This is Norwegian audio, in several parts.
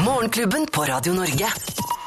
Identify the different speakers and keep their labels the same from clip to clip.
Speaker 1: Morgenklubben på Radio Norge.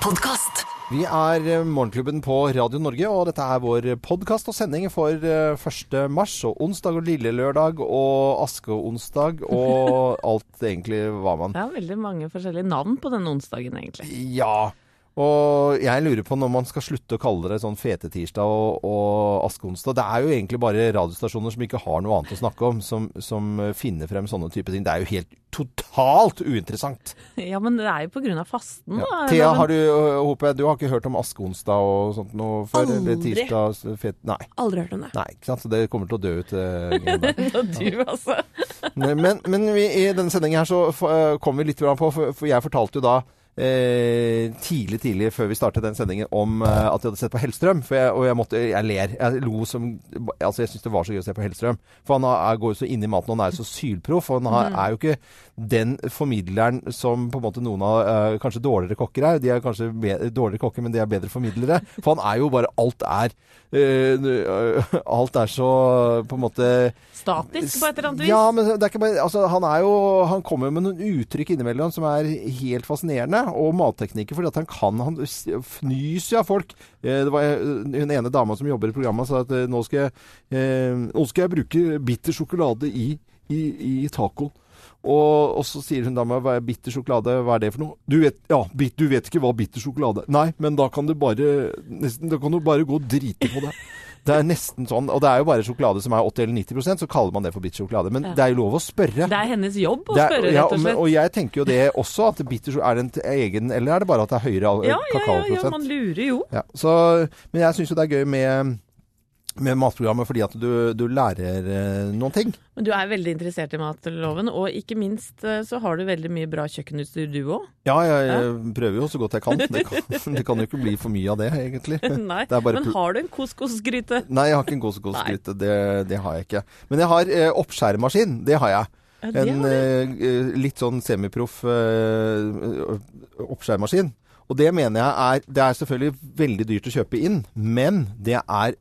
Speaker 1: Podkast.
Speaker 2: Vi er eh, Morgenklubben på Radio Norge, og dette er vår podkast og sending for eh, 1. mars og onsdag og lille lørdag og askeonsdag og alt egentlig hva man
Speaker 3: Det er veldig mange forskjellige navn på denne onsdagen, egentlig.
Speaker 2: Ja. Og jeg lurer på når man skal slutte å kalle det sånn fetetirsdag og, og askeonsdag. Det er jo egentlig bare radiostasjoner som ikke har noe annet å snakke om, som, som finner frem sånne type ting. Det er jo helt totalt uinteressant.
Speaker 3: Ja, men det er jo av fasten,
Speaker 2: Ja.
Speaker 3: da.
Speaker 2: Thea, har du, øh, håper jeg, du har ikke hørt om askeonsdag og sånt noe før? Eller
Speaker 4: Aldri.
Speaker 2: tirsdag? Fet... Nei.
Speaker 4: Aldri hørt om det.
Speaker 2: Nei, ikke sant? Så det kommer til å dø ut. eh, greiene.
Speaker 3: Og du, altså.
Speaker 2: Men, men vi, i denne sendingen her så eh, kom vi litt på, for, for jeg fortalte jo da eh, tidlig, tidlig før vi startet den sendingen om eh, at jeg hadde sett på Hellstrøm. For jeg, og jeg måtte, jeg ler. Jeg lo som Altså, jeg syns det var så gøy å se på Hellstrøm. For han er, går jo så inn i maten, og han er jo så sylproff. Og han har, er jo ikke den formidleren som på en måte noen av uh, kanskje dårligere kokker er. De er kanskje dårligere kokker, men de er bedre formidlere. For han er jo bare Alt er uh, Alt er så på en måte
Speaker 3: Statisk på et eller annet vis.
Speaker 2: ja, men det er ikke bare Altså, han er jo Han kommer med noen uttrykk innimellom som er helt fascinerende. Og matteknikker, fordi at han kan Han fnyser av folk. Eh, Det var hun ene dama som jobber i programmet, sa at nå skal jeg, nå skal jeg bruke bitter sjokolade i, i, i tacoen. Og, og så sier hun da med hva er bitter sjokolade, hva er det for noe? Du vet, ja, bit, du vet ikke hva bitter sjokolade. Nei, men da kan du bare nesten, Da kan du bare gå og drite på det. Det er nesten sånn, og det er jo bare sjokolade som er 80 eller 90% så kaller man det for bitter sjokolade. Men
Speaker 3: Ja.
Speaker 2: det er jo lov å spørre.
Speaker 3: Det er hennes jobb å
Speaker 2: er-
Speaker 3: spørre,
Speaker 2: ja,
Speaker 3: rett og slett.
Speaker 2: Og jeg tenker jo det også, at bitter er det en egen Eller er det bare at det er høyere kakaoprosent?
Speaker 3: Ja, ja, ja, ja, man lurer jo.
Speaker 2: Ja, så, men jeg syns jo det er gøy med, med matprogrammet fordi at du, du lærer eh, noen ting.
Speaker 3: Men du er veldig interessert i matloven, og ikke minst eh, så har du veldig mye bra kjøkkenutstyr du òg.
Speaker 2: Ja, jeg, jeg prøver jo så godt jeg kan. Det kan, det kan jo ikke bli for mye av det, egentlig.
Speaker 3: Nei,
Speaker 2: Det
Speaker 3: men har du en couscous-gryte?
Speaker 2: Nei, jeg har ikke en gåsekålsgryte. Det, det har jeg ikke. Men jeg har eh, oppskjæremaskin. Det har jeg.
Speaker 3: Ja, det
Speaker 2: En
Speaker 3: har
Speaker 2: eh, eh, litt sånn semiproff oppskjæremaskin. Og det mener jeg er Det er selvfølgelig veldig dyrt å kjøpe inn, men det er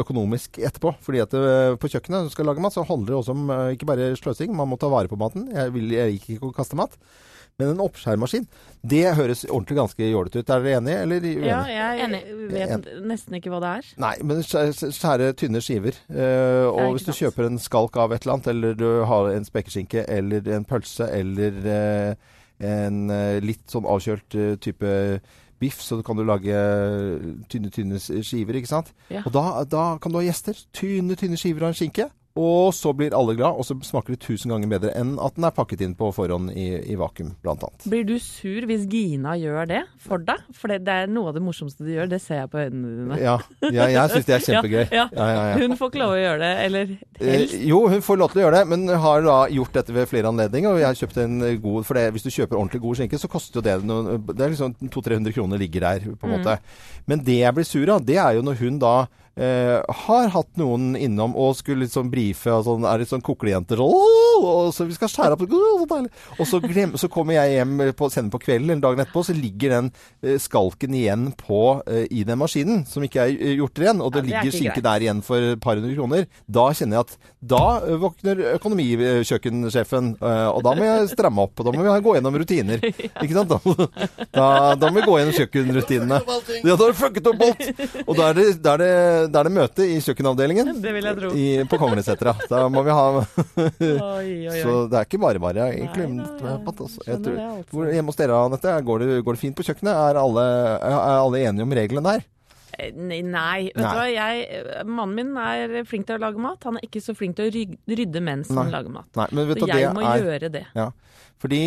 Speaker 2: økonomisk etterpå. Fordi at eh, på kjøkkenet når du skal lage mat, så handler det også om eh, ikke bare sløsing. Man må ta vare på maten. Jeg, vil, jeg liker ikke å kaste mat. Men en oppskjærmaskin, det høres ordentlig ganske jålete ut. Er dere enige, eller?
Speaker 3: Ja, jeg
Speaker 4: Enig.
Speaker 3: vet nesten ikke hva det er.
Speaker 2: Nei, men skjære, tynne skiver. Eh, og hvis du
Speaker 3: sant.
Speaker 2: kjøper en skalk av et eller annet, eller du har en spekeskinke, eller en pølse, eller eh, en eh, litt sånn avkjølt eh, type biff, så kan du lage tynne, tynne skiver, ikke sant?
Speaker 3: Ja.
Speaker 2: Og da, da kan du ha gjester. Tynne, tynne skiver av en skinke. Og så blir alle glad, og så smaker det tusen ganger bedre enn at den er pakket inn på forhånd i, i vakuum, blant annet.
Speaker 3: Blir du sur hvis Gina gjør det for deg? For det, det er noe av det morsomste du gjør, det ser jeg på øynene dine.
Speaker 2: Ja, jeg, jeg syns det er kjempegøy.
Speaker 3: Ja,
Speaker 2: Ja, ja, ja.
Speaker 3: Hun får ikke lov å gjøre det, eller
Speaker 2: Eh,
Speaker 3: helst.
Speaker 2: jo, hun får lov til å gjøre det, men har da gjort dette ved flere anledninger. Og jeg har kjøpt en god For det, hvis du kjøper ordentlig god skinke, så koster jo det noe, Det er liksom 200-300 kroner ligger der, på en
Speaker 3: Mm.
Speaker 2: måte. Men det jeg blir sur av, det er jo når hun da eh, har hatt noen innom og skulle liksom brife og sånn, er litt sånn koklejenter sånn! Og så vi skal skjære opp! Og så, glem, så kommer jeg hjem på, senere på kvelden eller dagen etterpå, så ligger den eh, skalken igjen på, eh, i den maskinen, som ikke er eh, gjort ren, og det
Speaker 3: Ja, det er
Speaker 2: ligger skinke
Speaker 3: greit.
Speaker 2: der igjen for et par hundre kroner. Da kjenner jeg at da eh, våkner økonomikjøkkensjefen, eh, og da må jeg stramme opp, og da må vi gå gjennom rutiner. Ikke sant? Da, da, da må vi gå gjennom kjøkkenrutinene. Ja, da har du fucket opp alt! Og da er det, da er det, da er det møte i kjøkkenavdelingen
Speaker 3: Det vil jeg tro.
Speaker 2: i, på Konglesetra. Da må vi ha
Speaker 3: Oi, oi,
Speaker 2: Så det er ikke bare bare, egentlig.
Speaker 3: Nei, nei,
Speaker 2: nei, altså. Jeg tror-. Hvor, hjemme hos dere, Anette, går det, går det fint på kjøkkenet? Er alle, er alle enige om reglene der?
Speaker 3: Eh, Nei, nei. vet du hva? Jeg, eh, mannen min er flink til å lage mat. Han er ikke så flink til å rydde mens han lager mat.
Speaker 2: Nei, men vet
Speaker 3: Så
Speaker 2: du, det
Speaker 3: jeg må
Speaker 2: er
Speaker 3: gjøre det.
Speaker 2: Ja. Fordi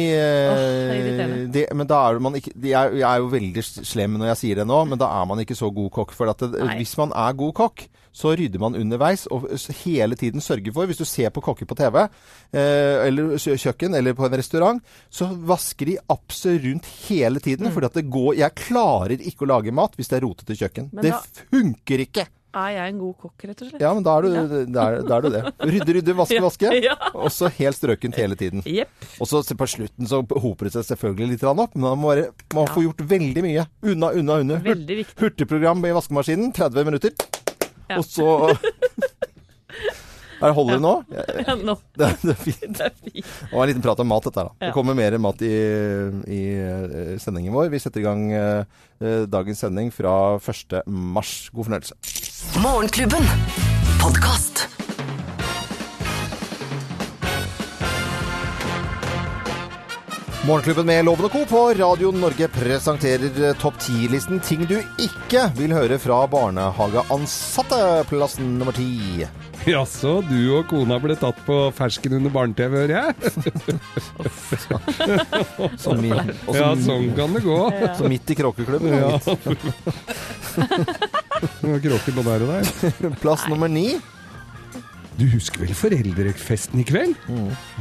Speaker 3: oh, det,
Speaker 2: Men da er man ikke Jeg er, jeg er jo veldig slem når jeg sier det nå, men da er man ikke så god kokk. For at det, hvis man er god kokk, så rydder man underveis og hele tiden sørger for Hvis du ser på kokker på TV, eh, eller kjøkken, eller på en restaurant, så vasker de absolutt hele tiden.
Speaker 3: Mm.
Speaker 2: Går Jeg klarer ikke å lage mat hvis det er rotete kjøkken.
Speaker 3: Men
Speaker 2: det
Speaker 3: da-
Speaker 2: funker ikke!
Speaker 3: Er jeg en god kokk, rett og slett?
Speaker 2: Ja, men da er du,
Speaker 3: Ja.
Speaker 2: da er, da er du det. Rydde, rydde, vaske,
Speaker 3: Ja.
Speaker 2: vaske.
Speaker 3: Ja.
Speaker 2: Og så helt strøkent hele tiden.
Speaker 3: Yep.
Speaker 2: Og så på slutten så hoper det seg selvfølgelig litt opp, men man må, bare, man får gjort veldig mye. Unna, unna, unna. Hurt, hurtigprogram i vaskemaskinen, 30 minutter. Og så Er det holder det nå? Ja,
Speaker 3: Ja, nå.
Speaker 2: Det, er- det er fint.
Speaker 3: Det var.
Speaker 2: Og en liten prat om mat, dette her, da. Det kommer mer mat i, i eh, sendingen vår. Vi setter i gang eh, eh, dagens sending fra 1. mars. God fornøyelse.
Speaker 1: Morgenklubben. Podkast.
Speaker 2: Morgenklubben med Loven og Co. på Radio Norge presenterer eh, topp 10-listen ting du ikke vil høre fra barnehageansatte. Plass nummer ti.
Speaker 4: Jaså, du og kona ble tatt på fersken under barne-TV, hører jeg?
Speaker 2: Så, min, så,
Speaker 4: Ja, sånn kan det gå.
Speaker 2: så midt i kråkeklubben.
Speaker 4: Ja. Kråken på her og der.
Speaker 2: Plass nummer ni.
Speaker 4: Du husker vel foreldrefesten i kveld?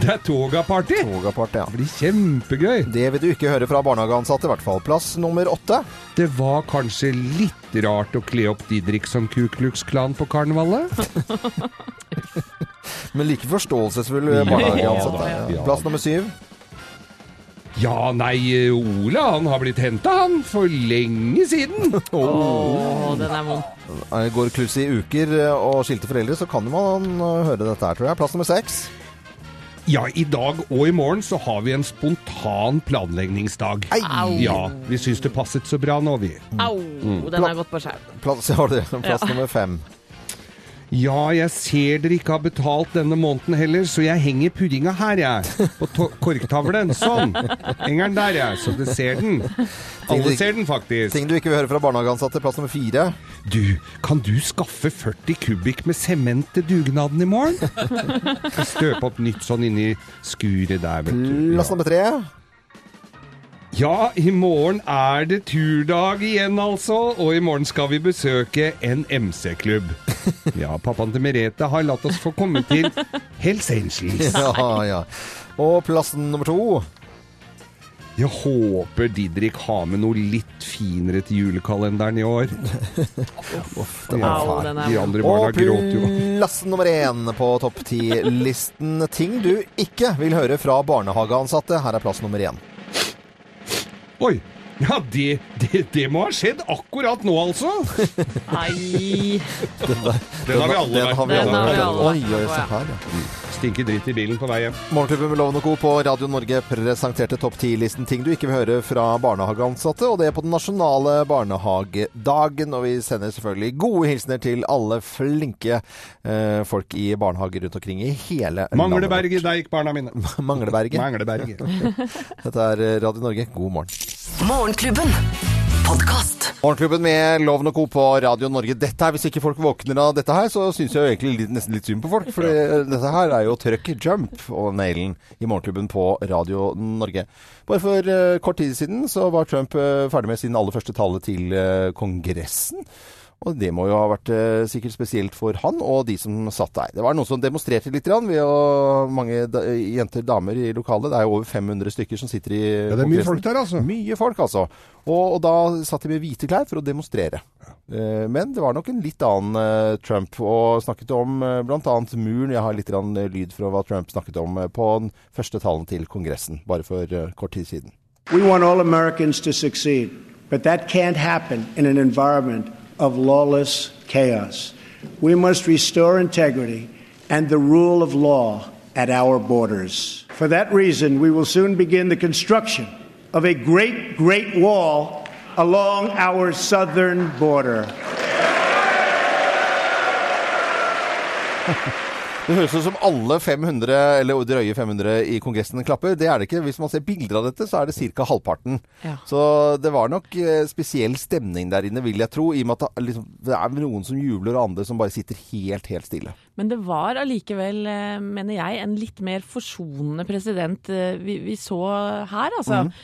Speaker 4: Det er toga-party!
Speaker 2: Togapart, ja.
Speaker 4: Det blir kjempegøy.
Speaker 2: Det vil du ikke høre fra barnehageansatte, i hvert fall. Plass nummer åtte.
Speaker 4: Det var kanskje litt rart å kle opp Didrik som Ku Klux Klan på karnevalet?
Speaker 2: Men like forståelsesfull
Speaker 4: Ja,
Speaker 2: barnehageansatte. Ja.
Speaker 4: ja.
Speaker 2: Plass nummer syv.
Speaker 4: Ja, nei, Ole han har blitt henta, han, for lenge siden.
Speaker 3: Å, den er vond.
Speaker 2: Eh, Går kluss i uker eh, og skilte foreldre, så kan man eh, høre dette her, tror jeg. Plass nummer seks.
Speaker 4: Ja, i dag og i morgen så har vi en spontan planleggingsdag.
Speaker 3: Au.
Speaker 4: Ja, vi syns det passet så bra nå, vi.
Speaker 3: Au! Den har gått på skjerm.
Speaker 2: Plass, ja, plass
Speaker 3: Ja.
Speaker 2: nummer fem.
Speaker 4: Ja, jeg ser dere ikke har betalt denne måneden heller, så jeg henger puddinga her, jeg. På korktavlen. Sånn. Henger den der, jeg. Så du ser den. Alle ser den, faktisk.
Speaker 2: Ting du ikke vil høre fra barnehageansatte. Plass nummer fire.
Speaker 4: Du, kan du skaffe 40 kubikk med sement til dugnaden i morgen? Støpe opp nytt sånn inni skuret der, vet du.
Speaker 2: Plass nummer tre.
Speaker 4: Ja, i morgen er det turdag igjen, altså. Og i morgen skal vi besøke en MC-klubb. Ja, pappaen til Merete har latt oss få komme til Hells Angels.
Speaker 2: Ja, ja. Og plassen nummer to.
Speaker 4: Jeg håper Didrik har med noe litt finere til julekalenderen i år.
Speaker 2: Den var fæl.
Speaker 4: De andre barna
Speaker 2: Og
Speaker 4: gråter jo.
Speaker 2: plass nummer én på topp ti-listen. Ting du ikke vil høre fra barnehageansatte. Her er plass nummer én.
Speaker 4: Oi! Ja, det, det, det må ha skjedd akkurat nå, altså.
Speaker 3: Nei.
Speaker 4: Den har vi alle
Speaker 2: Den har vi
Speaker 4: vært
Speaker 3: Den
Speaker 2: alle
Speaker 3: har vi alle
Speaker 2: Oi,
Speaker 3: vært
Speaker 2: oi, se her, ja.
Speaker 4: Stinker dritt i bilen på vei hjem.
Speaker 2: Morgenklubben med Loven og Co. på Radio Norge presenterte topp 10-listen ting du ikke vil høre fra barnehageansatte, og det er på den nasjonale barnehagedagen. Og vi sender selvfølgelig gode hilsener til alle flinke eh, folk i barnehager rundt omkring i hele
Speaker 4: Mangleberget, der gikk barna mine.
Speaker 2: landet. Mangleberget.
Speaker 4: Mangleberget.
Speaker 2: Dette er Radio Norge. God morgen.
Speaker 1: Morgenklubben. Podkast.
Speaker 2: Morgenklubben med Loven og Co. på Radio Norge. Dette her, Hvis ikke folk våkner av dette her, så syns jeg jo egentlig litt, nesten litt synd på folk. For dette her er jo trøkk, jump og nailen i Morgenklubben på Radio Norge. Bare for uh, kort tid siden så var Trump uh, ferdig med sin aller første tale til uh, Kongressen. Og det må jo ha vært eh, sikkert spesielt for han og de som satt der. Det var noen som demonstrerte litt, grann, ved å mange da, jenter damer i lokalet. Det er jo over 500 stykker som sitter i
Speaker 4: Ja, det er mye folk der, altså.
Speaker 2: Mye folk, altså. Og, og da satt de med hvite klær for å demonstrere. Eh, men det var nok en litt annen eh, Trump, og snakket om uh, bl.a. muren. Jeg har litt grann, eh, lyd fra hva Trump snakket om eh, på den første talen til Kongressen, bare for eh, kort tid siden.
Speaker 5: We want all Americans to succeed, but that can't happen in an environment of lawless chaos. We must restore integrity and the rule of law at our borders. For that reason, we will soon begin the construction of a great, great wall along our southern border.
Speaker 2: Det høres ut som alle 500, eller drøye 500 i Kongressen klapper. Det er det ikke. Hvis man ser bilder av dette, så er det ca. halvparten.
Speaker 3: Ja.
Speaker 2: Så det var nok eh, spesiell stemning der inne, vil jeg tro. I og med at liksom, det er noen som jubler, og andre som bare sitter helt, helt stille.
Speaker 3: Men det var allikevel, eh, mener jeg, en litt mer forsonende president eh, vi, vi så her, altså. Mm.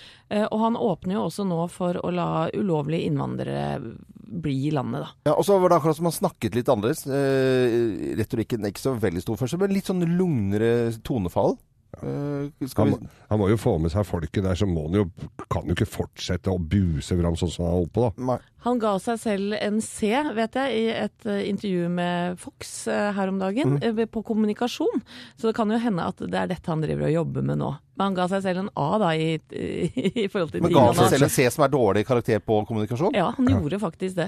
Speaker 3: Og han åpner jo også nå for å la ulovlige innvandrere bli i landet, da.
Speaker 2: Ja, og så var det akkurat som han snakket litt annerledes. Eh, retorikken er ikke så veldig stor først, men litt sånn lugnere tonefall. Uh, skal
Speaker 4: Han,
Speaker 2: vi
Speaker 4: han må jo få med seg folket der, så må han jo, kan jo ikke fortsette å buse fram sånn som han har holdt på, da.
Speaker 2: Nei.
Speaker 3: Han ga seg selv en C, vet jeg, i et eh, intervju med Fox eh, her om dagen,
Speaker 2: Mm.
Speaker 3: eh, på kommunikasjon. Så det kan jo hende at det er dette han driver og jobber med nå. Men han ga seg selv en A da, i, i forhold til
Speaker 2: Men ga
Speaker 3: han
Speaker 2: seg selv en C som er dårlig karakter på kommunikasjon?
Speaker 3: Ja, han gjorde faktisk det.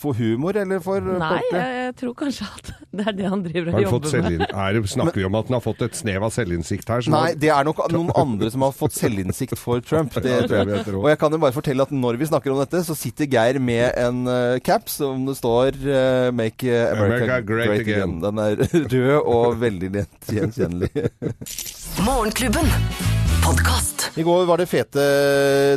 Speaker 2: For- humor, eller for
Speaker 3: Nei, jeg, jeg tror kanskje at det er det han driver og
Speaker 4: han
Speaker 3: jobber med.
Speaker 4: selvinn... Er, snakker vi om at han har fått et snev av selvinnsikt her? som
Speaker 2: Nei, det er nok noen andre som har fått selvinnsikt for Trump. Det
Speaker 4: Ja,
Speaker 2: tror
Speaker 4: jeg.
Speaker 2: Og jeg kan jo bare fortelle at når vi snakker om dette, så sitter Geir med en uh, cap som det står uh, 'Make eh, America,
Speaker 4: America great
Speaker 2: Great, again.
Speaker 4: again.
Speaker 2: Den er rød og veldig lett gjenkjennelig.
Speaker 1: Morgenklubben. Podkast.
Speaker 2: I går var det fete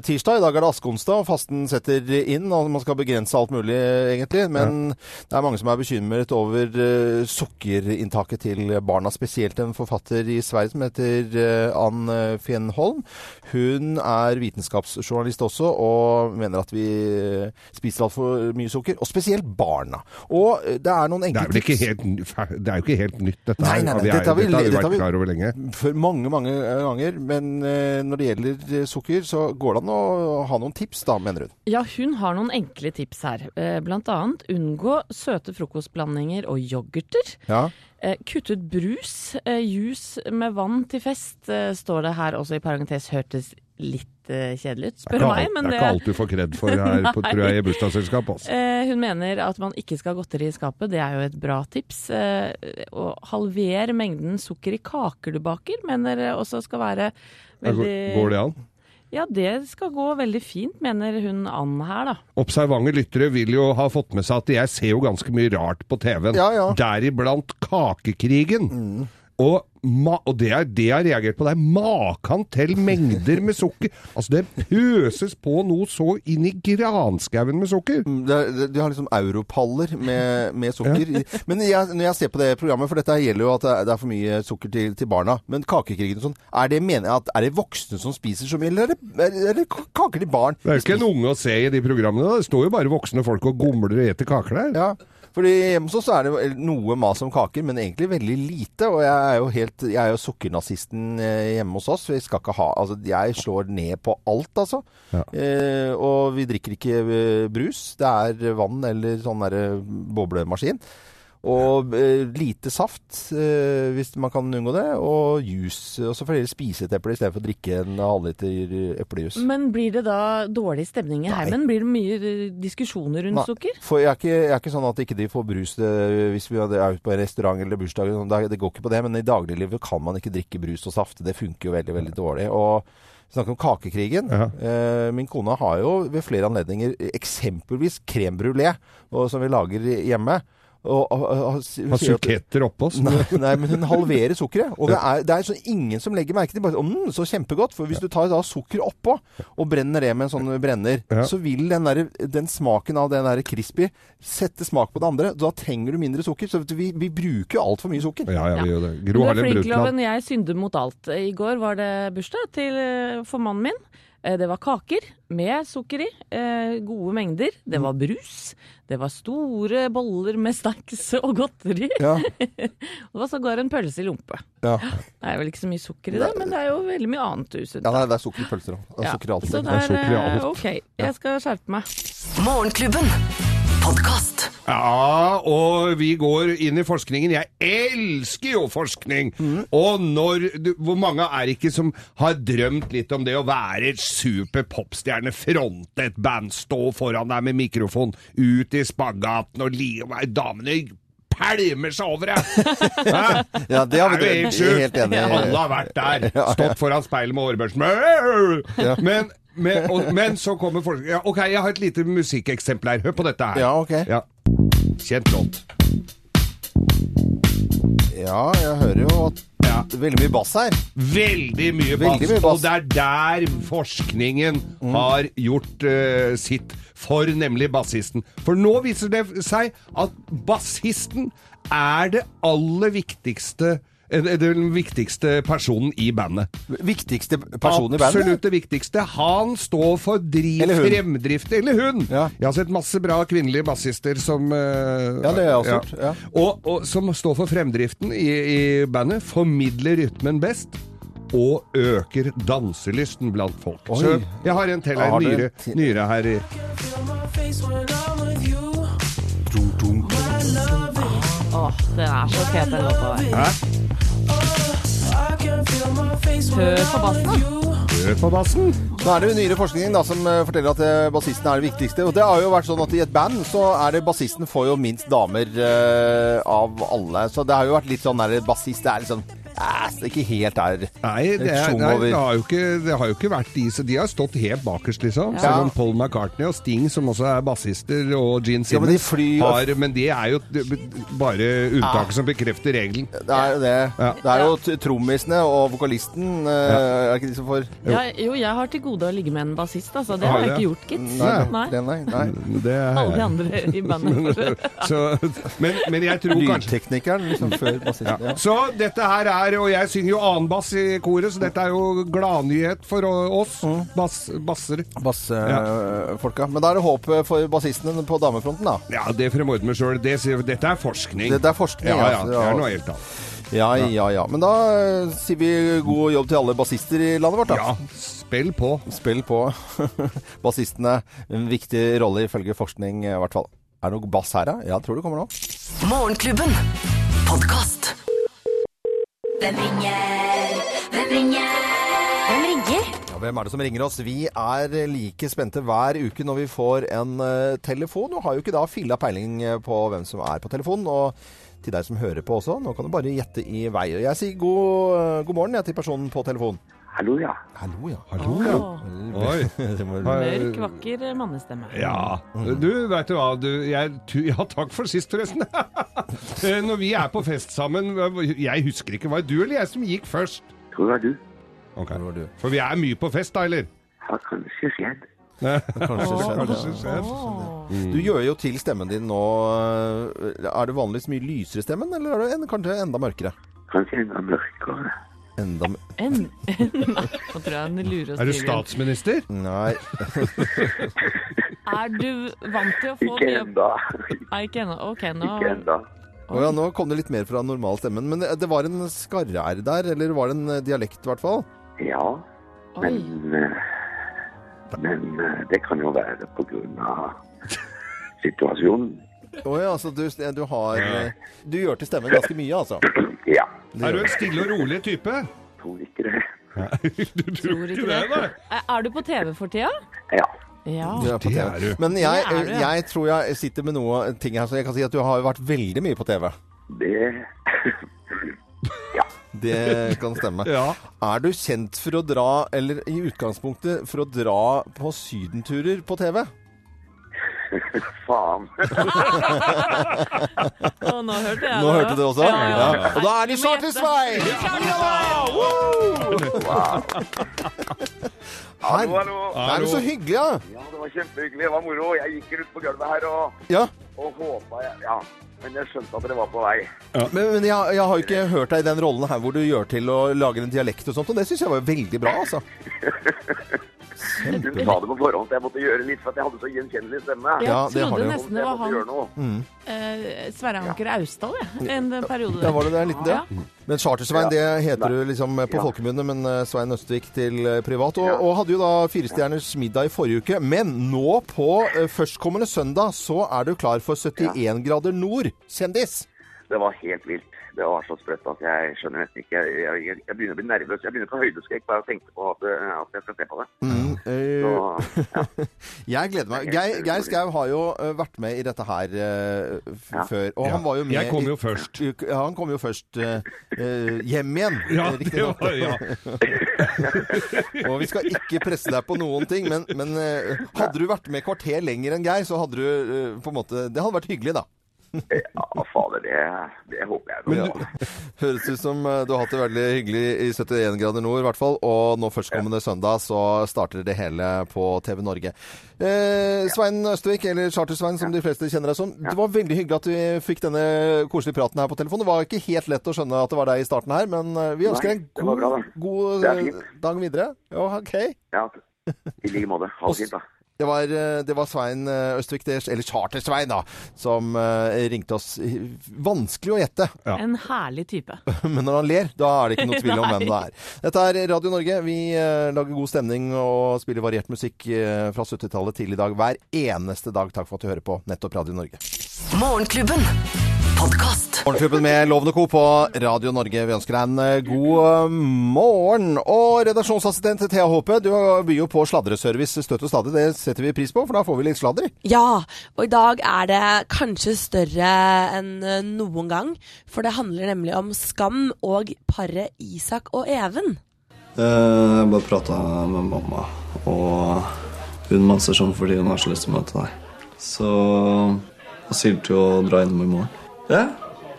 Speaker 2: tirsdag, i dag er det askeonsdag, og fasten setter inn. og Man skal begrense alt mulig, egentlig. Men det er mange som er bekymret over uh, sukkerinntaket til barna. Spesielt en forfatter i Sverige som heter uh, Ann Fjenholm. Hun er vitenskapsjournalist også, og mener at vi eh, spiser altfor mye sukker. Og spesielt barna. Og eh, det er noen
Speaker 4: Det
Speaker 2: enkle
Speaker 4: fer- det er jo ikke helt nytt, dette
Speaker 2: Nei,
Speaker 4: her.
Speaker 2: nei, nei,
Speaker 4: Vi er-
Speaker 2: dette har vi-
Speaker 4: dette har vi vært klar over lenge.
Speaker 2: For mange, mange ganger. Men eh, når det gjelder eh, sukker, så går det an å ha noen tips, da, mener hun.
Speaker 3: Ja, hun har noen enkle tips her. Eh, Blant annet unngå søte frokostblandinger og yoghurter.
Speaker 2: Ja.
Speaker 3: Eh, Kutt ut brus. Jus med vann til fest, eh, står det her også i parentes. Hørtes litt eh, kjedelig ut, spør meg. Men
Speaker 4: det er ikke alt du får kred for her, på, tror jeg, i bursdagsselskap. Altså.
Speaker 3: Eh, hun mener at man ikke skal ha godteri i skapet. Det er jo et bra tips. Eh, Å halver mengden sukker i kaker du baker, mener også skal være veldig
Speaker 4: Går det an?
Speaker 3: Ja, det skal gå veldig fint, mener hun Ann her, da.
Speaker 4: Observante lyttere vil jo ha fått med seg at jeg ser jo ganske mye rart på TV-en.
Speaker 2: Ja, ja.
Speaker 4: Deriblant Kakekrigen. Og, ma og det, er, det jeg har reagert på, det er makan til mengder med sukker. Altså det pøses på noe så inn i granskauen med sukker.
Speaker 2: Mm, de har liksom europaller med, med sukker. Ja. Men jeg, når jeg ser på det programmet, for dette gjelder jo at det er, for mye sukker til, til barna, men kakekrigen og sånn, er det, at, er det voksne som spiser så mye, eller er det, er, det- er kaker til barn?
Speaker 4: Det er jo ikke en unge å se i de programmene. Det står jo bare voksne folk og gomler og eter kaker der.
Speaker 2: Ja, fordi hjemme hos oss så er det noe mas om kaker, men egentlig veldig lite. Og jeg er jo helt, jeg er jo sukkernazisten eh, hjemme hos oss. Vi skal ikke ha, altså jeg slår ned på alt, altså.
Speaker 4: Ja.
Speaker 2: Eh, og vi drikker ikke eh, brus. Det er vann eller sånn derre boblemaskin. Og eh, lite saft, eh, hvis man kan unngå det. Og juice. Og så får dere spise et eple istedenfor å drikke en halvliter eplejus.
Speaker 3: Men blir det da dårlig stemning i
Speaker 2: Nei.
Speaker 3: heimen? Blir det mye eh, diskusjoner rundt
Speaker 2: Nei.
Speaker 3: sukker?
Speaker 2: For jeg er, ikke, jeg er ikke sånn at ikke de får brus det, hvis vi er ute på en restaurant eller bursdag. og sånn. Det, det går ikke på det, men i dagliglivet kan man ikke drikke brus og saft. Det funker jo veldig, veldig dårlig. Og vi snakker om kakekrigen.
Speaker 4: Ja.
Speaker 2: Eh, min kone har jo ved flere anledninger eksempelvis krembrulé brulé, som vi lager hjemme. Og, og, og, hun
Speaker 4: Har
Speaker 2: sier
Speaker 4: suketter oppå.
Speaker 2: Nei, nei, men hun halverer sukkeret. Og det er, det er så ingen som legger merke til bare, mm, Så kjempegodt. For hvis du tar da sukker oppå og brenner det med en sånn brenner,
Speaker 4: Ja.
Speaker 2: så vil den, der, den smaken av den der crispy sette smak på det andre. Da trenger du mindre sukker. Så vi, vi bruker jo altfor mye sukker.
Speaker 4: Ja, ja, vi gjør det.
Speaker 3: Du
Speaker 4: Gro Harlem Brundtland.
Speaker 3: Jeg synder mot alt. I går var det bursdag til, eh, for mannen min. Eh, Det var kaker med sukker i, eh, gode mengder. Det var brus. Det var store boller med snacks og godteri.
Speaker 2: Ja,
Speaker 3: Det var sågar en pølse i lompe.
Speaker 2: ja.
Speaker 3: Det er vel ikke så mye sukker i det, men det er jo veldig mye annet usunt.
Speaker 2: ja det er sukker i pølser òg. Det er sukker i.
Speaker 3: Så
Speaker 4: alt.
Speaker 3: OK. Jeg skal skjerpe meg.
Speaker 1: Morgenklubben. Podkast.
Speaker 4: Ja, og vi går inn i forskningen. Jeg elsker jo forskning! Og når du, Hvor mange er ikke som har drømt litt om det å være super popstjerne, fronte et band, stå foran deg med mikrofon, ut i spagaten og li damene pælmer seg over deg!
Speaker 2: Ja, det har vi
Speaker 4: er helt.
Speaker 2: Helt enig.
Speaker 4: Alle har vært der. Stått foran speilet med hårbørsten. Men, men, og, men så kommer folk ja, OK, jeg har et lite musikkeksempel her. Hør på dette her.
Speaker 2: Ja, ok.
Speaker 4: Ja. Kjent låt.
Speaker 2: Ja, jeg hører jo at
Speaker 4: Ja.
Speaker 2: veldig mye bass her.
Speaker 4: Veldig mye bass.
Speaker 2: Veldig mye bass.
Speaker 4: Og det er der forskningen har gjort uh, sitt for nemlig bassisten. For nå viser det seg at bassisten er det aller viktigste den viktigste personen i bandet.
Speaker 2: Viktigste person i bandet.
Speaker 4: Absolutt det viktigste. Han står for driv,
Speaker 2: Eller hun.
Speaker 4: fremdrift. Eller hun!
Speaker 2: Ja.
Speaker 4: Jeg har sett masse bra kvinnelige bassister som eh,
Speaker 2: Ja, det har jeg også gjort, ja.
Speaker 4: Og, og som står for fremdriften i, i bandet. Formidler rytmen best. Og øker danselysten blant folk.
Speaker 2: Oi.
Speaker 4: Så jeg har en til
Speaker 2: ei til?
Speaker 4: nyere her i
Speaker 3: Åh, den er så fet, den låta der.
Speaker 4: Hæ?
Speaker 3: Hør på bassen.
Speaker 4: Hør på bassen.
Speaker 2: Nå er det jo nyere forskning da, som eh, forteller at eh, bassisten er det viktigste. Og det har jo vært sånn at i et band så er det bassisten får jo minst damer uh, av alle. Så det har jo vært litt sånn der bassist det er litt sånn Æs, det er ikke helt der.
Speaker 4: Nei, det, er, nei det, har jo ikke, det har jo ikke vært de, så de har stått helt bakerst, liksom.
Speaker 2: Ja.
Speaker 4: Selv om Paul McCartney og Sting, som også er bassister, og Gene
Speaker 2: Ja, men de
Speaker 4: Simmons, har Men det er jo bare unntaket som bekrefter regelen.
Speaker 2: Det er jo det.
Speaker 4: Ja.
Speaker 2: Det er jo trommisene og vokalisten eh, Er ikke de som får
Speaker 3: Ja, jo, jeg har til gode å ligge med en bassist, altså. Det
Speaker 4: Har
Speaker 3: jeg
Speaker 4: det?
Speaker 3: ikke gjort, gitt.
Speaker 2: Nei,
Speaker 3: Nei.
Speaker 2: det, nei, nei.
Speaker 4: Det er,
Speaker 3: Alle de andre i bandet.
Speaker 4: så, men, men jeg tror kanskje
Speaker 2: Lydteknikeren liksom før bassisten. Ja.
Speaker 4: Så dette her er Og jeg synger jo annen bass i koret, så dette er jo gladnyhet for oss bass, basser.
Speaker 2: Bassfolka. Men da er det håp for bassistene på damefronten, da.
Speaker 4: Ja, det fremordner meg sjøl. Det, dette er forskning.
Speaker 2: Det, det er forskning.
Speaker 4: ja, ja,
Speaker 2: altså.
Speaker 4: det er noe helt annet.
Speaker 2: Ja, ja, ja. Men da eh, sier vi god jobb til alle bassister i landet vårt, da.
Speaker 4: Ja, spill på.
Speaker 2: Spill på. Bassistene. En viktig rolle ifølge forskning, i hvert fall. Er det noe bass her, da? Ja, tror det kommer nå.
Speaker 1: Morgenklubben. Podkast.
Speaker 6: Hvem ringer? Hvem ringer? Hvem ringer?
Speaker 2: Ja, hvem er det som ringer oss? Vi er like spente hver uke når vi får en uh, telefon, og har jo ikke da filla peiling eh, på hvem som er på telefonen. Og til deg som hører på også, nå kan du bare gjette i vei. Jeg sier god, eh, god morgen jeg, til personen på telefonen.
Speaker 7: Hallo, ja.
Speaker 2: Hallo, ja.
Speaker 4: Hallo, Oi.
Speaker 3: Mørk, vakker mannestemme.
Speaker 4: Ja. Du, vet du hva. Du, jeg, tu- ja, takk for sist, forresten. Eh, Når vi er på fest sammen Jeg husker ikke. Var det du eller jeg som gikk først?
Speaker 7: Tror det var du.
Speaker 4: Okay.
Speaker 2: Det var du.
Speaker 4: For vi er mye på fest, da, eller?
Speaker 7: Har kanskje skjedd.
Speaker 2: Kanskje
Speaker 4: Kanskje
Speaker 2: ja. Du gjør jo til stemmen din nå eh, Er det vanligvis mye lysere i stemmen, eller er det en, kanskje enda mørkere?
Speaker 7: Kanskje enda mørkere.
Speaker 2: Enda m-
Speaker 3: En, Nei, nå tror jeg han lurer oss
Speaker 4: Er du
Speaker 3: til.
Speaker 4: statsminister?
Speaker 2: Nei.
Speaker 3: Er du vant til å få
Speaker 7: Ikke
Speaker 3: mye. Nei, ikke ennå. Ok, nå
Speaker 7: Ikke.
Speaker 2: Å ja, nå kom det litt mer fra normal stemmen. Men det, det var en skarre-r der, eller var det en eh, dialekt i hvert fall?
Speaker 7: Ja,
Speaker 3: Oi.
Speaker 7: men eh, Men eh, det kan jo være på grunn av situasjonen.
Speaker 2: Å ja, så du, du har eh, Du gjør til stemmen ganske mye, altså?
Speaker 7: Ja.
Speaker 2: Det
Speaker 4: Er du en stille og rolig type?
Speaker 7: Tror ikke det.
Speaker 4: Du
Speaker 3: Tror ikke det. Er- Er du på TV for tida?
Speaker 7: Ja.
Speaker 2: Du
Speaker 3: Ja.
Speaker 2: er på
Speaker 4: Det
Speaker 2: TV.
Speaker 4: er du.
Speaker 2: Men jeg,
Speaker 3: Det er du, ja.
Speaker 2: jeg tror jeg sitter med noe ting her, så jeg kan si at du har jo vært veldig mye på TV.
Speaker 7: Det Ja.
Speaker 2: Det kan stemme.
Speaker 4: Ja.
Speaker 2: Er du kjent for å dra, eller i utgangspunktet for å dra på sydenturer på TV?
Speaker 7: Faen.
Speaker 3: Å, nå hørte jeg
Speaker 2: Nå hørte du det også?
Speaker 3: Ja, ja.
Speaker 2: Ja. Og da er de Charter-Svein!
Speaker 7: Hallo, hallo.
Speaker 2: Det er jo så hyggelig, ja.
Speaker 7: Ja, det var kjempehyggelig. Det var moro. Jeg gikk rundt på gulvet her og,
Speaker 2: ja.
Speaker 7: og håpa Ja. Men jeg skjønte at dere var på vei.
Speaker 2: Men, men jeg, jeg har jo ikke hørt deg i den rollen her hvor du gjør til å lage en dialekt og sånt, og det syns jeg var veldig bra, altså.
Speaker 7: Du sa det på forhånd at jeg måtte gjøre litt, for at jeg hadde så gjenkjennelig stemme.
Speaker 3: Jeg
Speaker 2: Ja, det har
Speaker 3: trodde nesten det var han
Speaker 7: gjøre
Speaker 3: eh, Sverre Anker Austdal, jeg. En periode.
Speaker 2: Ja, var det det? En liten
Speaker 3: Ja.
Speaker 2: del? Men Charter-Svein, det heter du liksom på
Speaker 7: Ja.
Speaker 2: folkemunne, men eh, Svein Østvik til eh, privat. Og,
Speaker 7: Ja.
Speaker 2: og hadde jo da Firestjerners middag i forrige uke. Men nå på eh, førstkommende søndag så er du klar for 71 grader nord, kjendis.
Speaker 7: Det var helt vilt. Det var så sprøtt at jeg skjønner nesten ikke Jeg, jeg, jeg begynner å bli nervøs. Jeg begynner å få høydeskrekk bare av å tenke på at, eh, at jeg skal se på det.
Speaker 2: Mm, eh,
Speaker 7: Så ja.
Speaker 2: jeg gleder meg. Geir, Geir Skau har jo eh, vært med i dette her uh,
Speaker 7: Ja.
Speaker 2: før. Og han var jo med
Speaker 4: Jeg kom jo først.
Speaker 2: Ja, han kom jo først eh, hjem igjen.
Speaker 4: Ja, det var ja.
Speaker 2: Og vi skal ikke presse deg på noen ting, men, men uh, hadde du vært med kvarter lenger enn Geir, så hadde du på en måte Det hadde vært hyggelig, da.
Speaker 7: Ja, fader, det, det håper jeg.
Speaker 2: Men du, høres ut som eh, du har hatt det veldig hyggelig i 71 grader nord, i hvert fall. Og nå førstkommende søndag så starter det hele på TV Norge. Eh, Svein Østvik, eller Charter-Svein som de fleste kjenner deg som. Det var veldig hyggelig at vi fikk denne koselige praten her på telefonen. Det var ikke helt lett å skjønne at det var deg i starten her, men eh, vi ønsker deg en god, bra,
Speaker 7: da.
Speaker 2: god eh, dag videre. Ja, OK.
Speaker 7: Ja, I like måte. Ha det fint, da.
Speaker 2: Det var, eh, det var Svein eh, Østvik, eller Charter-Svein, da, som eh, ringte oss. Vanskelig å gjette,
Speaker 4: Ja.
Speaker 3: En herlig type.
Speaker 2: men når han ler, da er det ikke noe tvil om hvem det er. Dette er Radio Norge. Vi lager god stemning og spiller variert musikk fra 70-tallet til i dag hver eneste dag. Takk for at du hører på nettopp Radio Norge.
Speaker 1: Morgenklubben. Podkast.
Speaker 2: Morgenklubben med Lovende Co. på Radio Norge. Vi ønsker deg en eh, god eh, morgen. Og redaksjonsassistent Thea Håpe, du byr jo på sladreservice støtt og stadig. Det setter vi pris på, for da får vi litt sladder.
Speaker 8: Ja, og i dag er det kanskje større enn eh, noen gang. For det handler nemlig om Skam og paret Isak og Even.
Speaker 9: Eh, Jeg bare prata med mamma, og hun maser sånn fordi hun har så lyst til å møte deg. Så jeg sier til å dra innom i morgen. Ja?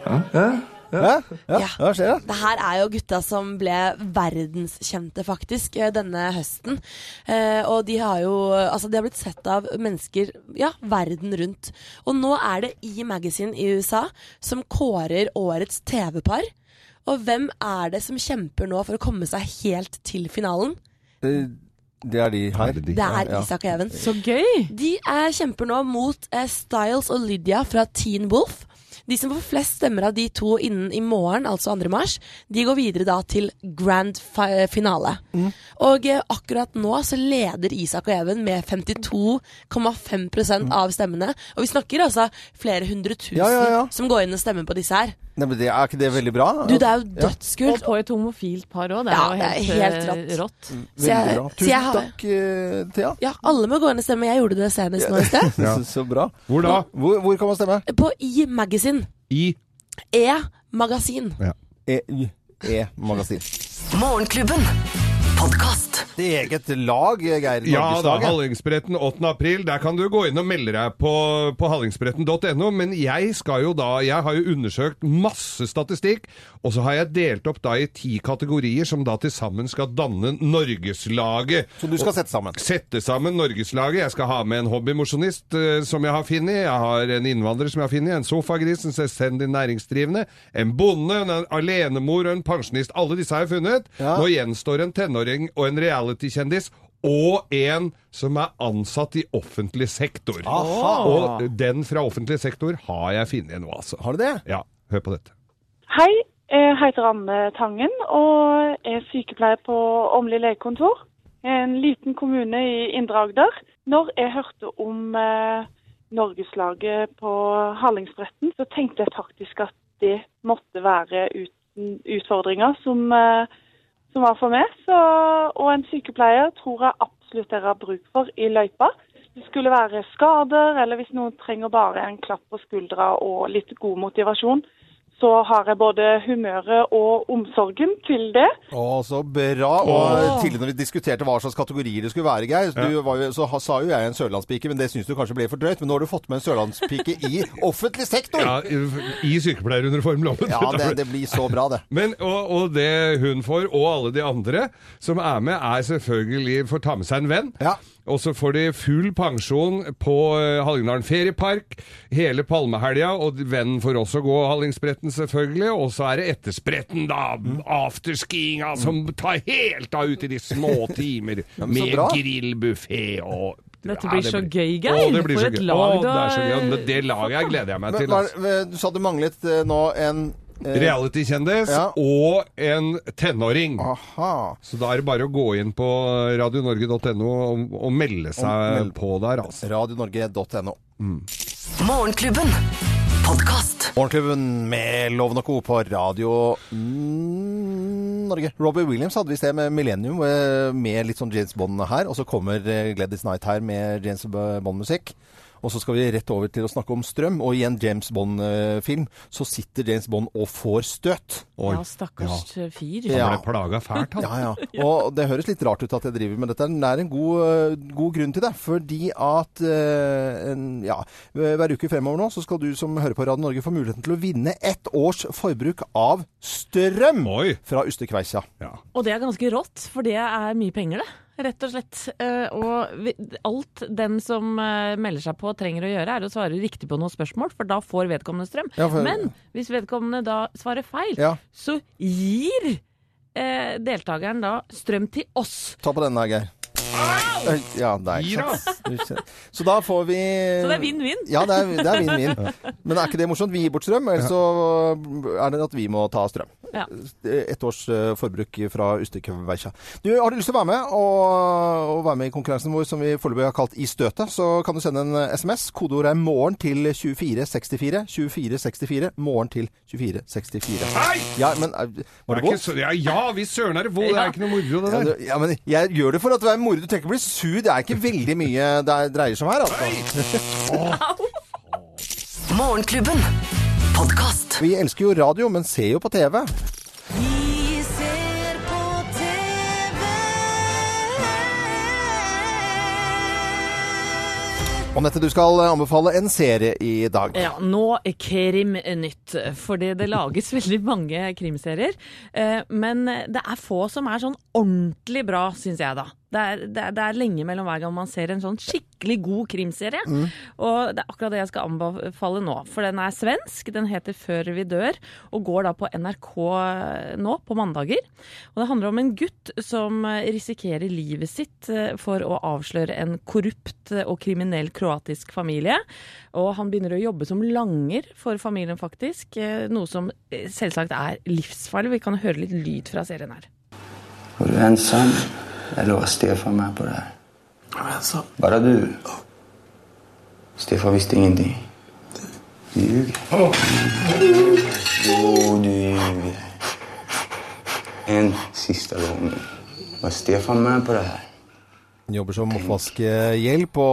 Speaker 9: Ja? ja?
Speaker 2: Ja, ja,
Speaker 8: Ja.
Speaker 2: hva skjer det?
Speaker 8: Det her er jo gutta som ble verdenskjente, faktisk, eh, denne høsten. Eh, og de har jo Altså, de har blitt sett av mennesker, ja, verden rundt. Og nå er det E! Magazine i USA som kårer årets TV-par. Og hvem er det som kjemper nå for å komme seg helt til finalen?
Speaker 2: Det er de her.
Speaker 8: Det er Isak og Even.
Speaker 3: Så gøy!
Speaker 8: De kjemper nå mot eh, Styles og Lydia fra Teen Wolf. De som får flest stemmer av de to innen i morgen, altså 2. mars, de går videre da til grand finale. finale. Og eh, akkurat nå så leder Isak og Even med 52,5% av stemmene. Og vi snakker altså flere hundre tusen
Speaker 2: Ja, ja, ja.
Speaker 8: som går inn og stemmer på disse her.
Speaker 2: Nei, men det, er ikke det veldig bra?
Speaker 8: Du, det er jo
Speaker 3: Og på et homofilt par òg. Det er
Speaker 8: Ja,
Speaker 3: jo
Speaker 8: det er
Speaker 3: helt,
Speaker 8: helt
Speaker 3: eh,
Speaker 8: rått.
Speaker 3: rått.
Speaker 8: Så jeg-
Speaker 2: Veldig bra.
Speaker 8: jeg
Speaker 2: Tusen takk, eh, Thea.
Speaker 8: Ja, alle må gå inn og stemme. Jeg gjorde det senest nå i sted.
Speaker 4: Ja.
Speaker 2: Så, så bra.
Speaker 4: Hvor da?
Speaker 2: Hvor, hvor kan man stemme?
Speaker 8: På E! Magazine.
Speaker 4: I
Speaker 8: E-magasin.
Speaker 2: E-magasin.
Speaker 1: Morgenklubben. Podkast.
Speaker 2: Det eget lag, Geir.
Speaker 4: Ja da. Hallingsbretten 8. april. Der kan du gå inn og melde deg på, på hallingsbretten.no. Men jeg skal jo da Jeg har jo undersøkt masse statistikk, og så har jeg delt opp da i ti kategorier som da til sammen skal danne Norgeslaget.
Speaker 2: Så du skal sette sammen.
Speaker 4: Sette sammen Norgeslaget. Jeg skal ha med en hobbymosjonist uh, som jeg har funnet. Jeg har en innvandrer som jeg har funnet. En sofagris, en selvstendig næringsdrivende. En bonde, en alenemor og en pensjonist. Alle disse har jeg funnet.
Speaker 2: Ja.
Speaker 4: Nå gjenstår en tenåring og en reality-kjendis. Og en som er ansatt i offentlig sektor.
Speaker 2: Aha.
Speaker 4: Og den fra offentlig sektor har jeg funnet nå, altså.
Speaker 2: Har du det?
Speaker 4: Ja, hør på dette.
Speaker 10: Hei, jeg heter Anne Tangen og er sykepleier på Åmli legekontor. En liten kommune i Indre Agder. Når jeg hørte om eh, Norgeslaget på Hallingsbretten, så tenkte jeg faktisk at det måtte være uten utfordringer som, eh, som var for meg. Så, og en sykepleier tror jeg absolutt dere har bruk for i løypa. Det skulle være skader, eller hvis noen trenger bare en klapp på skuldra og litt god motivasjon, så har jeg både humøret og omsorgen til det.
Speaker 2: Å, så bra. Og tidligere når vi diskuterte hva slags kategorier det skulle være, Geir, du var jo, så ha- sa jo jeg en sørlandspike, men det syns du kanskje ble for drøyt. Men nå har du fått med en sørlandspike i offentlig sektor!
Speaker 4: Ja, i i sykepleieruniformloven.
Speaker 2: Ja, det, det blir så bra, det.
Speaker 4: Men, og, og det hun får, og alle de andre som er med, er selvfølgelig får ta med seg en venn.
Speaker 2: Ja.
Speaker 4: Og så får de full pensjon på eh, Hallingdalen feriepark hele palmehelga, og vennen får også gå Hallingsbretten selvfølgelig. Og så er det etterspretten, da. Afterskiinga som tar helt av ut i de små timer.
Speaker 2: ja,
Speaker 4: med grillbuffé og
Speaker 3: Dette
Speaker 4: Ja,
Speaker 3: blir så gøy, Geir.
Speaker 4: det blir
Speaker 3: For et lag du
Speaker 4: det
Speaker 3: har
Speaker 4: Det laget gleder jeg meg
Speaker 2: Men,
Speaker 4: til. altså.
Speaker 2: er du sa du manglet eh, nå en eh,
Speaker 4: Reality-kjendis
Speaker 2: Ja.
Speaker 4: og en tenåring.
Speaker 2: Aha.
Speaker 4: Så da er det bare å gå inn på radionorge.no og, og melde seg
Speaker 2: Og meld-
Speaker 4: på der, altså.
Speaker 2: Radionorge.no.
Speaker 1: Morgenklubben. Podcast.
Speaker 2: Morgenklubben med Loven og Co. på Radio mm, Norge. Robbie Williams hadde vi i sted med Millennium, eh, med litt sånn James Bond her. Og så kommer eh, Gladys Knight her med James Bond-musikk. Og så skal vi rett over til å snakke om strøm. Og i en James Bond-film så sitter James Bond og får støt.
Speaker 4: Oi.
Speaker 3: Ja, stakkars fyr.
Speaker 2: Ja.
Speaker 4: Han ble plaga fælt, han.
Speaker 2: Ja, ja. Og det høres litt rart ut at jeg driver med dette. men Det er en god, eh, god grunn til det. Fordi at eh, en, ja, hver uke fremover nå så skal du som hører på Radio Norge få muligheten til å vinne ett års forbruk av strøm
Speaker 4: Oi.
Speaker 2: fra Ustekveisa.
Speaker 4: Ja.
Speaker 3: Og det er ganske rått, for det er mye penger, det. Rett og slett. Eh, og alt den som eh, melder seg på trenger å gjøre, er å svare riktig på noen spørsmål, for da får vedkommende strøm.
Speaker 2: Ja, for-
Speaker 3: Men hvis vedkommende da svarer feil,
Speaker 2: Ja.
Speaker 3: så gir eh, deltakeren da strøm til oss.
Speaker 2: Ta på denne, Geir. Ja, nei. Så da får vi
Speaker 3: Så det er vinn-vinn?
Speaker 2: Ja, det er, det vinn-vinn. Men er ikke det morsomt? Vi gir bort strøm, eller så er det at vi må ta strøm.
Speaker 3: Ja.
Speaker 2: Ett års eh, forbruk fra Ustykveikja. Du, har du lyst til å være med og, og være med i konkurransen vår som vi foreløpig har kalt I støtet, så kan du sende en SMS. Kodeordet er 'morgen' til 2464. 2464. Morgen til 2464.
Speaker 4: Hei!
Speaker 2: Ja, men eh, var det
Speaker 4: Det ja, ja, vi søren er det våt. Det er ikke noe moro, det der.
Speaker 2: ja, men jeg gjør det for at det er moro. Du tenker å bli sur. Det er ikke veldig mye det er- dreier seg om her, altså.
Speaker 1: Morgenklubben. Podkast.
Speaker 2: Vi elsker jo radio, men ser jo på TV.
Speaker 6: Vi ser på TV.
Speaker 2: Anette, du skal anbefale en serie i dag.
Speaker 3: Ja, nå er Krimnytt. Fordi det lages veldig mange krimserier. eh, Men det er få som er sånn ordentlig bra, syns jeg da. Det er, det, er, det er lenge mellom hver gang man ser en sånn skikkelig god krimserie. Og det er akkurat det jeg skal anbefale nå. For den er svensk, den heter Før vi dør, og går da på NRK nå på mandager. Og det handler om en gutt som risikerer livet sitt eh, for å avsløre en korrupt og kriminell kroatisk familie. Og han begynner å jobbe som langer for familien, faktisk. eh, Noe som eh, selvsagt er livsfarlig. Vi kan høre litt lyd fra serien her.
Speaker 11: Var du ensam? Eller var Stefan med på det här?
Speaker 12: Jag ensam.
Speaker 11: Bara du? Stefan visste ingenting. Du ljuger. Jo, du ljuger. En sista gång. Var Stefan med på det här?
Speaker 2: Jobber som oppvaskhjelp på,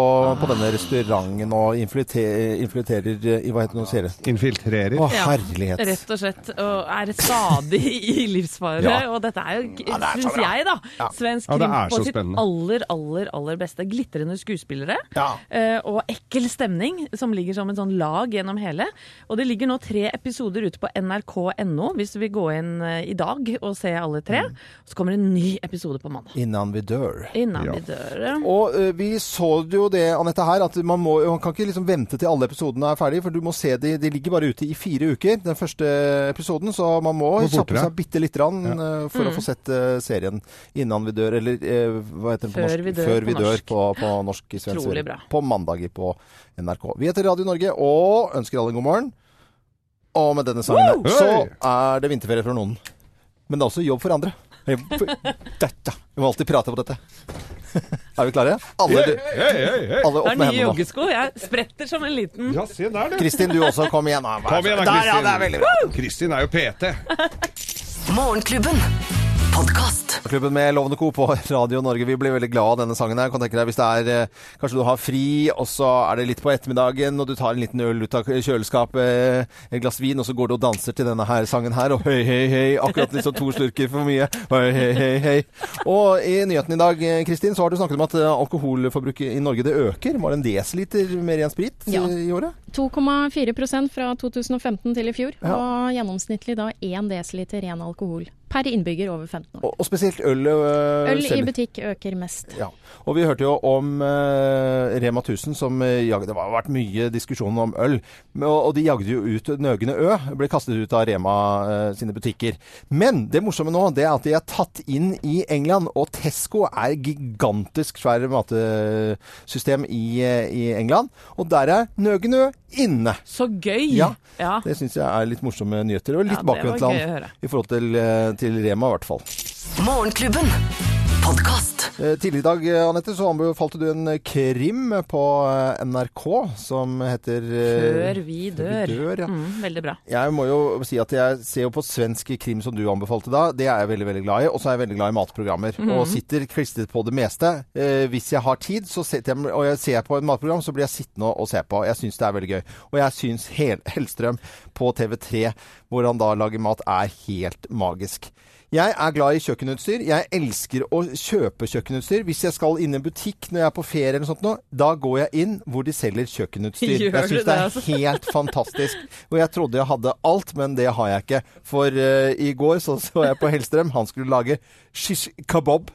Speaker 2: på denne restauranten og infiltrerer i hva heter det nå, serie?
Speaker 4: Infiltrerer.
Speaker 2: Å,
Speaker 3: Ja,
Speaker 2: herlighet.
Speaker 3: Rett og slett. Og er stadig i livsfare.
Speaker 2: Ja.
Speaker 3: Og dette er jo,
Speaker 2: det
Speaker 3: syns
Speaker 2: bra.
Speaker 3: jeg, da,
Speaker 2: Ja.
Speaker 3: svensk
Speaker 4: Ja, det
Speaker 3: krim på sitt
Speaker 4: spennende.
Speaker 3: aller, aller, aller beste. Glitrende skuespillere.
Speaker 2: Ja.
Speaker 3: eh, og ekkel stemning som ligger som en sånn lag gjennom hele. Og det ligger nå tre episoder ute på nrk.no, hvis du vil gå inn eh, i dag og se alle tre.
Speaker 2: Mm.
Speaker 3: Så kommer det en ny episode på mandag.
Speaker 2: Innan vi dør.
Speaker 3: Innan
Speaker 4: Ja.
Speaker 3: vi dør.
Speaker 2: Og uh, vi så jo det, Anette, her, at man, må, man kan ikke liksom vente til alle episodene er ferdige, for du må se de, de ligger bare ute i fire uker, den første episoden, så man må kjappe seg bitte litt rann, uh, for å få sett uh, serien innan vi dør, eller hva heter den på
Speaker 3: Før
Speaker 2: norsk?
Speaker 3: vi dør
Speaker 2: Før vi
Speaker 3: på
Speaker 2: dør
Speaker 3: norsk.
Speaker 2: på, på norsk i svensk serie. På mandager på NRK. Vi heter Radio Norge og ønsker alle en god morgen. Og med denne sangen
Speaker 4: Woo!
Speaker 2: så er det vinterferie for noen. Men det er også jobb for andre. Dette. Vi må alltid prate på dette. Er vi klare? Alle,
Speaker 4: Hei, hei, hei, hei.
Speaker 2: alle
Speaker 3: Det
Speaker 2: opp
Speaker 3: er
Speaker 2: med
Speaker 3: nye
Speaker 2: hendene
Speaker 3: joggesko. Jeg spretter som en liten
Speaker 4: Ja, se der, du.
Speaker 2: Kristin, du også. Kom igjen. da.
Speaker 4: Kom igjen da,
Speaker 2: Der, ja,
Speaker 4: Kristin.
Speaker 2: det er veldig bra.
Speaker 4: Kristin er jo PT.
Speaker 1: Morgenklubben. Podkast.
Speaker 2: Klubben med Lovende Co. på Radio Norge. Vi blir veldig glad av denne sangen her. Kan tenke deg hvis det er eh, Kanskje du har fri, og så er det litt på ettermiddagen, og du tar en liten øl ut av kjøleskapet, et glass vin, og så går du og danser til denne her sangen her, og høy, høy, høy. Akkurat liksom to slurker for mye. Høy, høy, høy, høy. Og i nyheten i dag, eh, Kristin, så har du snakket om at eh, alkoholforbruket i Norge det øker. Var det en desiliter mer igjen sprit
Speaker 13: Ja.
Speaker 2: eh, i året?
Speaker 13: 2,4% fra 2015 til i fjor,
Speaker 2: Ja.
Speaker 13: og gjennomsnittlig da 1 desiliter ren alkohol per innbygger over 15 år.
Speaker 2: Og, og spesielt øl. øh,
Speaker 13: Øl i butikk øker mest.
Speaker 2: Ja, og vi hørte jo om øh, Rema 1000 som jagde Det har vært mye diskusjon om øl, og, og de jagde jo ut Nøgene Ø. Ble kastet ut av Rema øh, sine butikker. Men det morsomme nå det er at de er tatt inn i England, og Tesco er gigantisk svær matesystem i, eh, i England. Og der er Nøgene Ø inne.
Speaker 3: Så gøy!
Speaker 2: Ja,
Speaker 3: Ja.
Speaker 2: Det syns jeg er litt morsomme nyheter, og litt
Speaker 3: Ja, høre.
Speaker 2: i forhold til, eh, til Rema i hvert fall.
Speaker 1: Morgenklubben. Podkast.
Speaker 2: Eh, Tidligere i dag eh, Annette, så anbefalte du en krim på eh, NRK som heter
Speaker 3: Før vi dør.
Speaker 2: dør, ja.
Speaker 3: mm, veldig bra.
Speaker 2: Jeg må jo si at jeg ser jo på svensk krim som du anbefalte da. Det er jeg veldig veldig glad i. Og så er jeg veldig glad i matprogrammer.
Speaker 3: Mm.
Speaker 2: Og sitter klistret på det meste. Eh, hvis jeg har tid, så jeg, og jeg ser på et matprogram, så blir jeg sittende og, se på. Jeg syns det er veldig gøy. Og jeg syns Hel Hellstrøm på TV3, hvor han da lager mat, er helt magisk. Jeg er glad i kjøkkenutstyr. Jeg elsker å kjøpe kjøkkenutstyr. Hvis jeg skal inn i en butikk når jeg er på ferie eller noe sånt nå, da går jeg inn hvor de selger kjøkkenutstyr.
Speaker 3: Gjør
Speaker 2: jeg syns det er
Speaker 3: altså?
Speaker 2: helt fantastisk. Og jeg trodde jeg hadde alt, men det har jeg ikke. For uh, i går så, så jeg på Hellstrøm. Han skulle lage shish kebab.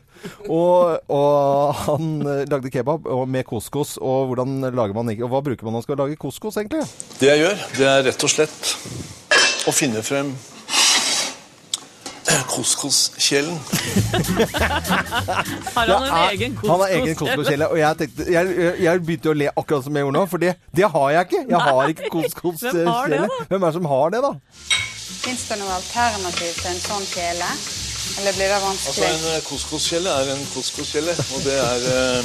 Speaker 2: Og, og han eh, lagde kebab og med couscous. Og hvordan lager man ikke Og hva bruker man når man skal lage couscous, egentlig?
Speaker 12: Det jeg gjør, det er rett og slett å finne frem Couscous-kjelen.
Speaker 3: Har han en egen
Speaker 2: Han har egen couscous-kjele. Og jeg, tenkte, jeg, jeg, begynte å le akkurat som jeg gjorde nå, for det, det har jeg ikke. Jeg har ikke
Speaker 14: Hvem
Speaker 2: couscous-kjele.
Speaker 14: da?
Speaker 2: Hvem er det som har det, da?
Speaker 14: Fins det noe alternativ til en sånn kjele? Eller blir det vanskelig? Altså.
Speaker 12: En eh, couscous-kjele er en couscous-kjele, og det er eh,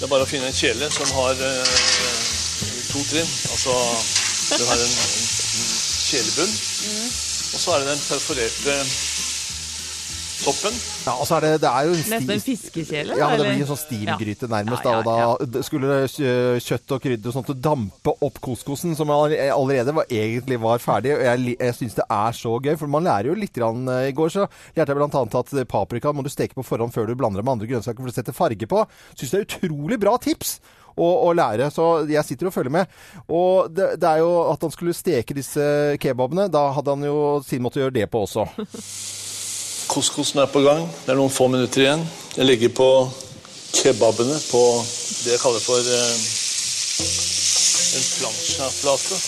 Speaker 12: Det er bare å finne en kjele som har eh, to trinn. Altså, du har en, en, kjelebunn. kjelebunn, og så er det den perforerte toppen.
Speaker 2: Ja, og så er det, det er jo en
Speaker 3: Nesten en fiskekjele?
Speaker 2: Ja, men det blir en sånn stimgryte nærmest.
Speaker 3: Ja, ja,
Speaker 2: da, og da skulle kjø- kjøtt og krydder og sånt dampe opp couscousen, som allerede var, egentlig var ferdig. Og jeg, jeg syns det er så gøy, for man lærer jo litt. Grann, eh, I går så lærte jeg bl.a. at paprika må du steke på forhånd før du blander det med andre grønnsaker for å sette farge på. Syns det er utrolig bra tips. Å, og lære, så jeg sitter og følger med. Og det, det er jo at han skulle steke disse kebabene. Da hadde han jo sin måte å gjøre det på også.
Speaker 12: Couscousen er på gang. Det er noen få minutter igjen. Jeg legger på kebabene på det jeg kaller for eh, en plancha-plate.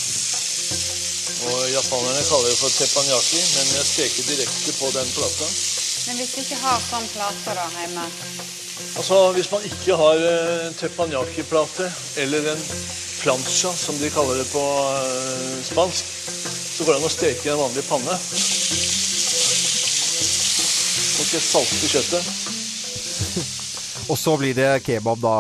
Speaker 12: Og Japanerne kaller det for teppanyaki, men jeg steker direkte på den plata.
Speaker 14: Men hvis du ikke har sånn plate da hjemme
Speaker 12: Altså, Hvis man ikke har eh, en teppanyaki-plate eller en plancha, som de kaller det på eh, spansk, så går det an å steke i en vanlig panne. Og ikke salte kjøttet.
Speaker 2: Og så blir det kebab da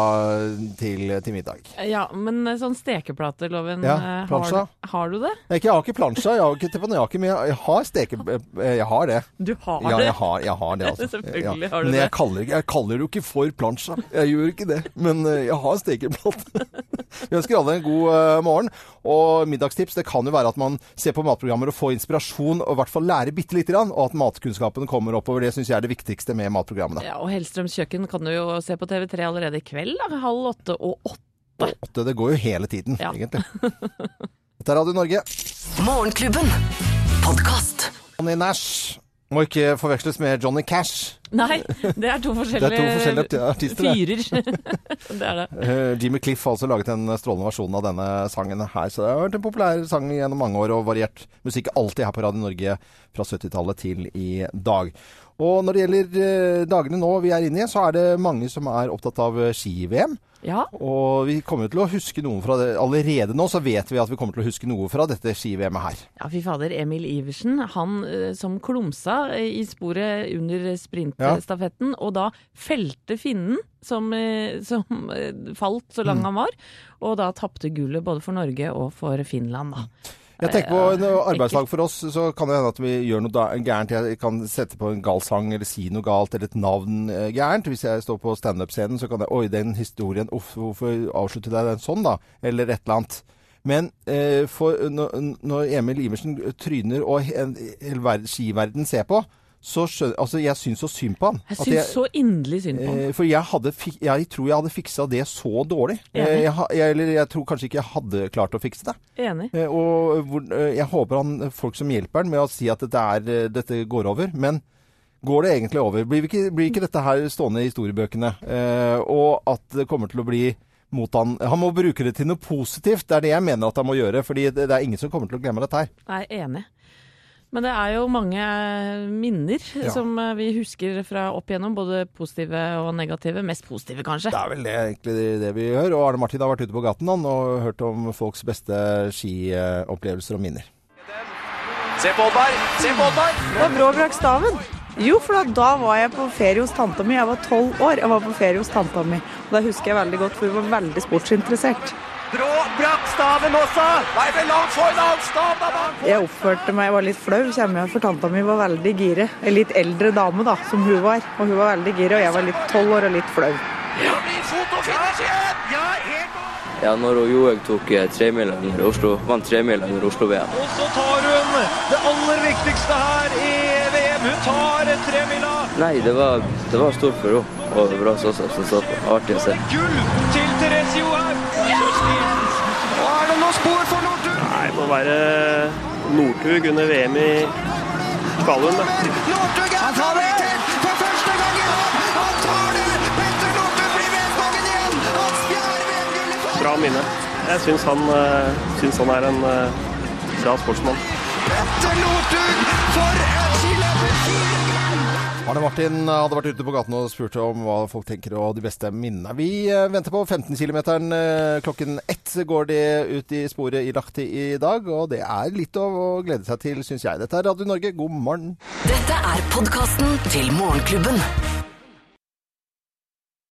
Speaker 2: til, til middag.
Speaker 3: Ja, men sånn stekeplateloven,
Speaker 2: Ja,
Speaker 3: eh, har, har du det?
Speaker 2: Jeg, ikke, jeg har ikke plansja, jeg har ikke teppanyaki, men jeg, har steke... eh, Jeg har det.
Speaker 3: Du har
Speaker 2: ja,
Speaker 3: det?
Speaker 2: Jeg har, jeg har det, altså.
Speaker 3: Selvfølgelig
Speaker 2: ja.
Speaker 3: har du
Speaker 2: men jeg
Speaker 3: det.
Speaker 2: Kaller, jeg kaller det jo ikke for plansja. Jeg gjør ikke det. Men eh, jeg har stekeplate. Vi ønsker alle en god eh, morgen. Og middagstips det kan jo være at man ser på matprogrammer og får inspirasjon, og i hvert fall lærer bitte lite grann, og at matkunnskapen kommer oppover. Det syns jeg er det viktigste med matprogrammene.
Speaker 3: Ja, og Hellstrøms kjøkken kan du jo se på TV3 allerede i kveld, da. Halv åtte og åtte.
Speaker 2: Åtte, det går jo hele tiden,
Speaker 3: Ja.
Speaker 2: egentlig. Dette er Radio Norge.
Speaker 1: Morgenklubben. Podkast.
Speaker 2: Johnny Nash må ikke forveksles med Johnny Cash.
Speaker 3: Nei, det er to forskjellige,
Speaker 2: Det er to forskjellige artister,
Speaker 3: fyrer. det er det.
Speaker 2: Eh, Jimmy Cliff har altså laget en strålende versjon av denne sangen her. Så det har vært en populær sang gjennom mange år, og variert musikk alltid her på Radio Norge fra 70-tallet til i dag. Og når det gjelder eh, dagene nå vi er inne i, så er det mange som er opptatt av ski-VM.
Speaker 3: Ja.
Speaker 2: Og vi kommer til å huske noe fra det. Allerede nå så vet vi at vi kommer til å huske noe fra dette ski-VM-et her.
Speaker 3: Ja, fy fader. Emil Iversen, han eh, som klumsa eh, i sporet under sprintstafetten, og da felte finnen som, eh, som falt så lang
Speaker 2: Mm.
Speaker 3: han var, og da tapte gullet både for Norge og for Finland, da.
Speaker 2: Jeg tenker på
Speaker 3: Eh,
Speaker 2: en arbeidslag for oss, så kan det hende at vi gjør noe gærent. Jeg kan sette på en gal sang, eller si noe galt, eller et navn eh, gærent. Hvis jeg står på standup-scenen, så kan jeg Oi, den historien Uff, hvorfor avslutter jeg den sånn, da? Eller et eller annet. Men eh, for, når, Emil Iversen tryner, og he- en hel verd- skiverden ser på, så skjønner Altså, jeg syns så synd på han.
Speaker 3: Jeg syns så inderlig synd på
Speaker 2: Eh. For jeg, hadde, jeg tror jeg hadde fiksa det så dårlig. Eh, Jeg, eller jeg tror kanskje ikke jeg hadde klart å fikse det.
Speaker 3: Enig.
Speaker 2: Eh, Og hvor, eh, jeg håper han, folk som hjelper han med å si at dette, er, dette går over. Men går det egentlig over? Blir, ikke, blir ikke dette her stående i historiebøkene? Og at det kommer til å bli mot han Han må bruke det til noe positivt. Det er det jeg mener at han må gjøre. fordi det, det er ingen som kommer til å glemme dette her.
Speaker 3: Jeg er enig. Men det er jo mange minner
Speaker 2: Ja.
Speaker 3: som eh, vi husker fra opp igjennom, både positive og negative. Mest positive, kanskje.
Speaker 2: Det er vel det, egentlig det, vi gjør. Og Arne Martin har vært ute på gaten han, og hørt om folks beste skiopplevelser og minner.
Speaker 15: Se på Oddvar! Se på Oddvar!
Speaker 16: Det var brå brakk staven. Jo, for da, da var jeg på ferie hos tanta mi. Jeg var tolv år. Jeg var på ferie hos tanta mi. Og det husker jeg veldig godt, for hun var veldig sportsinteressert.
Speaker 15: Brå brakk staven også! Nei, vel en annen Stav da!
Speaker 16: Jeg oppførte meg, jeg var litt flau, kommer jeg, for tanta mi var veldig gire. En litt eldre dame, da, som hun var. Og hun var veldig gire, og jeg var litt tolv år og litt flau.
Speaker 15: Ja! Ja, helt
Speaker 17: Ja, når Johaug tok eh, tremila under Oslo, vant tremila under Oslo-VM.
Speaker 15: Og så tar hun det aller viktigste her i VM. Hun tar tremila.
Speaker 17: Nei, det var, det var stort for henne. Og det var bra også, så så artig å se.
Speaker 15: Gull til Therese Johaug. Det
Speaker 18: være Northug under VM i Kvalum. da.
Speaker 15: Northug for første gang i rad. Han tar det! Petter Northug blir VM-kongen igjen! Hans fjerde VM-gull i
Speaker 18: Bra minne. Jeg syns han, eh, syns han er en eh, bra sportsmann.
Speaker 15: Petter Northug, for skiløp!
Speaker 2: Arne Martin hadde vært ute på gaten og spurt om hva folk tenker og de beste minnene. Vi eh, venter på 15 km. Klokken ett går det ut i sporet i Lahti i dag, og det er litt å glede seg til, syns jeg. Dette er Radio Norge, god morgen.
Speaker 1: Dette er podkasten til Morgenklubben.